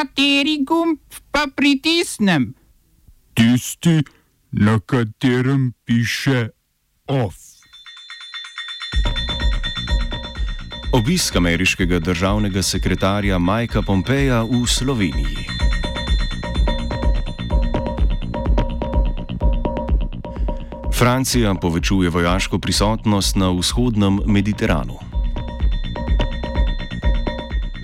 Kateri gumb pa pritisnem? Tisti, na katerem piše OF. Obisk ameriškega državnega sekretarja Majka Pompeja v Sloveniji. Francija povečuje vojaško prisotnost na vzhodnem Mediteranu.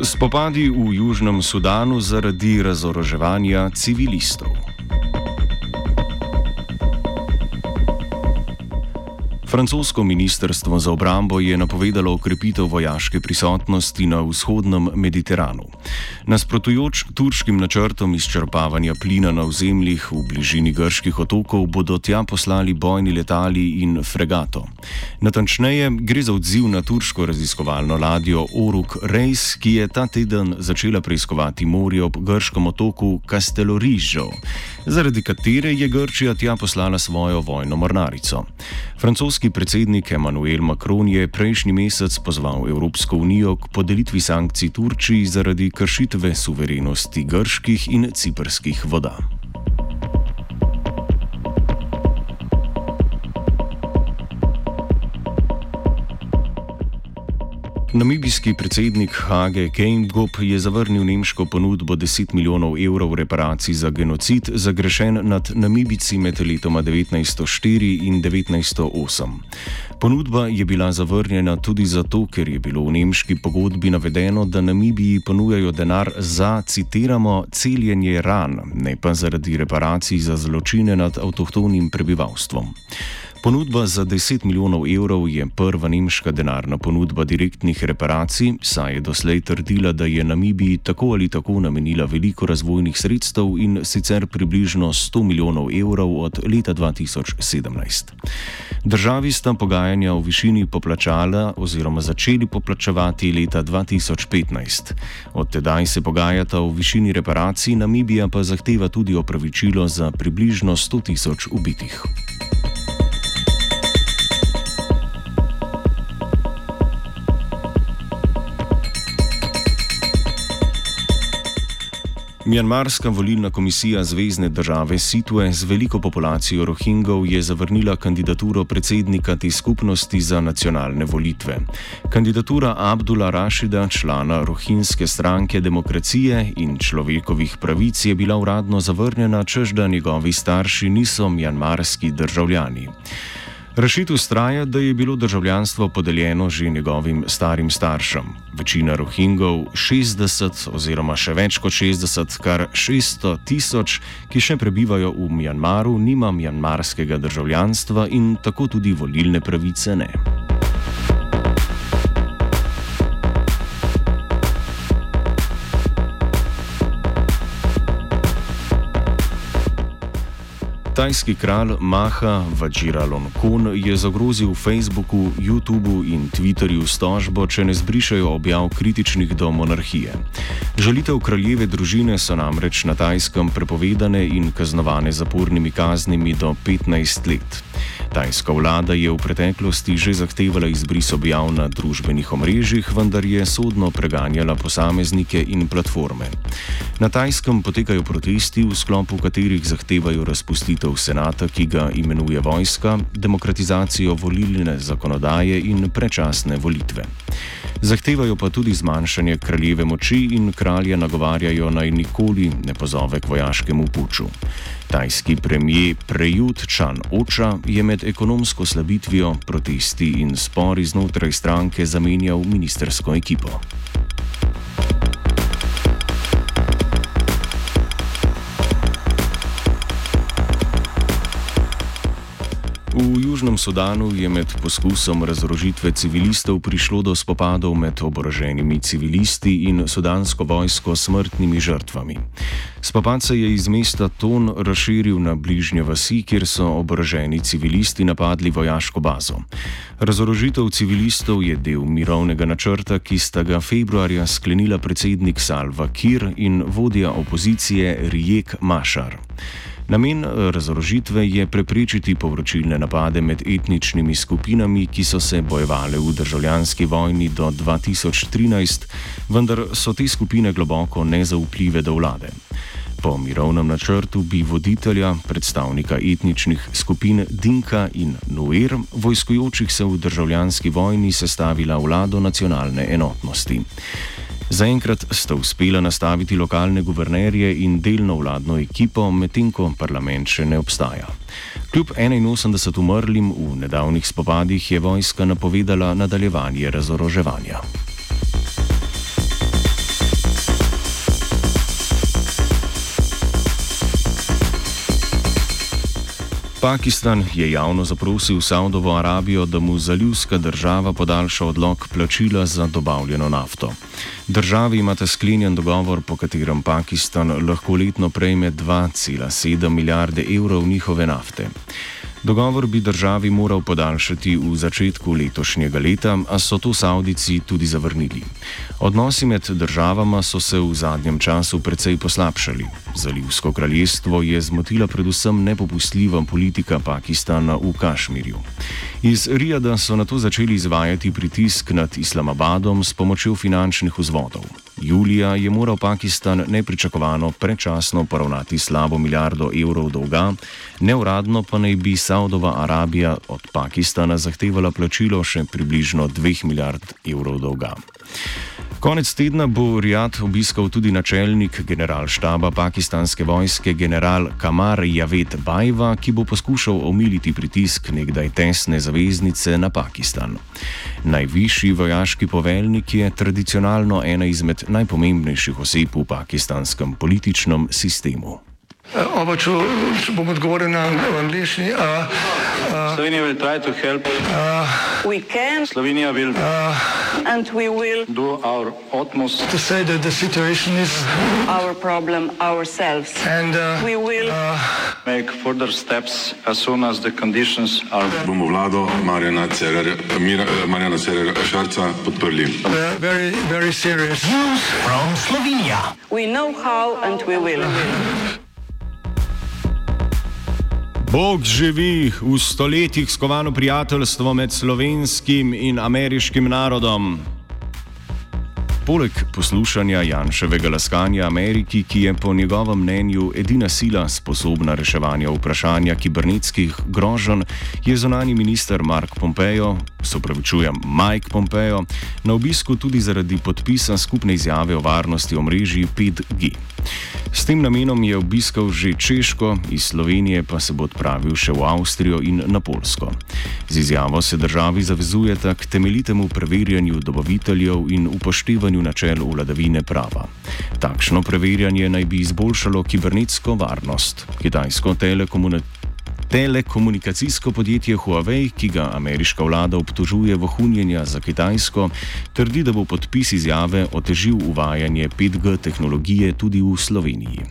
Spopadi v Južnem Sudanu zaradi razoroževanja civilistov. Francosko ministrstvo za obrambo je napovedalo okrepitev vojaške prisotnosti na vzhodnem Mediteranu. Nasprotujoč turškim načrtom izčrpavanja plina na ozemljih v bližini grških otokov, bodo tja poslali bojni letali in fregato. Natančneje gre za odziv na turško raziskovalno ladjo Oruk Reis, ki je ta teden začela preiskovati morje ob grškem otoku Castelorižo, zaradi katere je Grčija tja poslala svojo vojno mornarico. Francoski predsednik Emmanuel Macron je prejšnji mesec pozval Evropsko unijo k podelitvi sankcij Turčiji zaradi kršitve suverenosti grških in ciprskih voda. Namibijski predsednik Hage Keingob je zavrnil nemško ponudbo 10 milijonov evrov reparacij za genocid zagrešen nad Namibici med letoma 1904 in 1908. Ponudba je bila zavrnjena tudi zato, ker je bilo v nemški pogodbi navedeno, da Namibiji ponujajo denar za, citiramo, celjenje ran, ne pa zaradi reparacij za zločine nad avtohtonim prebivalstvom. Ponudba za 10 milijonov evrov je prva nemška denarna ponudba direktnih reparacij, saj je doslej trdila, da je Namibiji tako ali tako namenila veliko razvojnih sredstev in sicer približno 100 milijonov evrov od leta 2017. Državi sta pogajanja o višini poplačala oziroma začeli poplačevati leta 2015. Od tedaj se pogajata o višini reparacij, Namibija pa zahteva tudi opravičilo za približno 100 tisoč ubitih. Mjanmarska volilna komisija Zvezdne države Situe z veliko populacijo Rohingov je zavrnila kandidaturo predsednika te skupnosti za nacionalne volitve. Kandidatura Abdula Rašida, člana rohinske stranke demokracije in človekovih pravic, je bila uradno zavrnjena, čež da njegovi starši niso mjanmarski državljani. Rešitev ustraja, da je bilo državljanstvo podeljeno že njegovim starim staršem. Večina Rohingov, 60 oziroma še več kot 60, kar 600 tisoč, ki še prebivajo v Mjanmaru, nima mjanmarskega državljanstva in tako tudi volilne pravice ne. Tajski kralj Maha Vajiralonkon je zagrozil Facebooku, YouTubu in Twitterju s tožbo, če ne zbrišajo objav kritičnih do monarhije. Žalitev kraljeve družine so namreč na Tajskem prepovedane in kaznovane zapornimi kaznimi do 15 let. Tajska vlada je v preteklosti že zahtevala izbris objav na družbenih omrežjih, vendar je sodno preganjala posameznike in platforme. Na Tajskem potekajo protesti, v sklopu katerih zahtevajo razpustitev senata, ki ga imenuje vojska, demokratizacijo volilne zakonodaje in prečasne volitve. Zahtevajo pa tudi zmanjšanje kraljeve moči in kralja nagovarjajo naj nikoli ne pozove k vojaškemu puču. Tajski premijer Prejut Čan Oča je med ekonomsko slabitvijo, protesti in spori znotraj stranke zamenjal ministersko ekipo. Južnem Sudanu je med poskusom razorožitve civilistov prišlo do spopadov med oboroženimi civilisti in sudansko vojsko s smrtnimi žrtvami. Spopad se je iz mesta Ton razširil na bližnje vasi, kjer so oboroženi civilisti napadli vojaško bazo. Razorožitev civilistov je del mirovnega načrta, ki sta ga februarja sklenila predsednik Salva Kir in vodja opozicije Rijek Mašar. Namen razorožitve je preprečiti povročilne napade med etničnimi skupinami, ki so se bojevale v državljanski vojni do 2013, vendar so te skupine globoko nezaupljive do vlade. Po mirovnem načrtu bi voditelja, predstavnika etničnih skupin Dinka in Nuer, vojskujočih se v državljanski vojni, sestavila vlado nacionalne enotnosti. Zaenkrat sta uspela nastaviti lokalne guvernerje in delno vladno ekipo, medtem ko parlament še ne obstaja. Kljub 81 umrlim v nedavnih spopadih je vojska napovedala nadaljevanje razoroževanja. Pakistan je javno zaprosil Saudovo Arabijo, da mu zalivska država podaljša odlog plačila za dobavljeno nafto. Državi imata sklenjen dogovor, po katerem Pakistan lahko letno prejme 2,7 milijarde evrov njihove nafte. Dogovor bi državi moral podaljšati v začetku letošnjega leta, a so to Saudici tudi zavrnili. Odnosi med državama so se v zadnjem času precej poslabšali. Zalivsko kraljestvo je zmotila predvsem nepopustljiva politika Pakistana v Kašmirju. Iz Rijada so na to začeli izvajati pritisk nad Islamabadom s pomočjo finančnih vzvodov. Julija je moral Pakistan nepričakovano prečasno poravnati slabo milijardo evrov dolga, neuradno pa naj bi Saudova Arabija od Pakistana zahtevala plačilo še približno 2 milijard evrov dolga. Konec tedna bo Rijad obiskal tudi načelnik generalštaba pakistanske vojske, general Kamar Javed Bajva, ki bo poskušal omiliti pritisk nekdaj tesne zaveznice na Pakistan. Najvišji vojaški poveljnik je tradicionalno ena izmed najpomembnejših oseb v pakistanskem političnem sistemu. Oba, če, če bom odgovoril na angliški. Slovenija bo poskušala pomagati. Slovenija bo naredila naš utmost, da bo rekla, da je situacija naš problem, naš. In mi bomo naredili nadaljnje korake, as soon as the conditions are. Bomo vlado Marjana Cererera Šarca podprli. Very, very serious. News from Slovenia. We know how and we will. Bog živi v stoletjih skovano prijateljstvo med slovenskim in ameriškim narodom. Poleg poslušanja Janševega laskanja Ameriki, ki je po njegovem mnenju edina sila sposobna reševanja vprašanja kibernetskih groženj, je zonani minister Mark Pompeo, sopravičujem Mike Pompeo, na obisku tudi zaradi podpisa skupne izjave o varnosti omrežij 5G. S tem namenom je obiskal že Češko, iz Slovenije pa se bo odpravil še v Avstrijo in na Polsko. Z izjavo se državi zavezujeta k temeljitemu preverjanju dobaviteljev in upoštevanju načel vladavine prava. Takšno preverjanje naj bi izboljšalo kibernetsko varnost. Kitajsko telekomunikacijo. Telekomunikacijsko podjetje Huawei, ki ga ameriška vlada obtožuje vohunjenja za Kitajsko, trdi, da bo podpis izjave otežil uvajanje 5G tehnologije tudi v Sloveniji.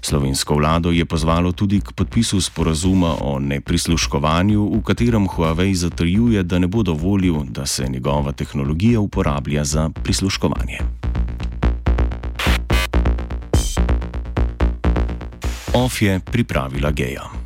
Slovensko vlado je pozvalo tudi k podpisu sporazuma o neprisluškovanju, v katerem Huawei zatrjuje, da ne bo dovolil, da se njegova tehnologija uporablja za prisluškovanje. OF je pripravila geja.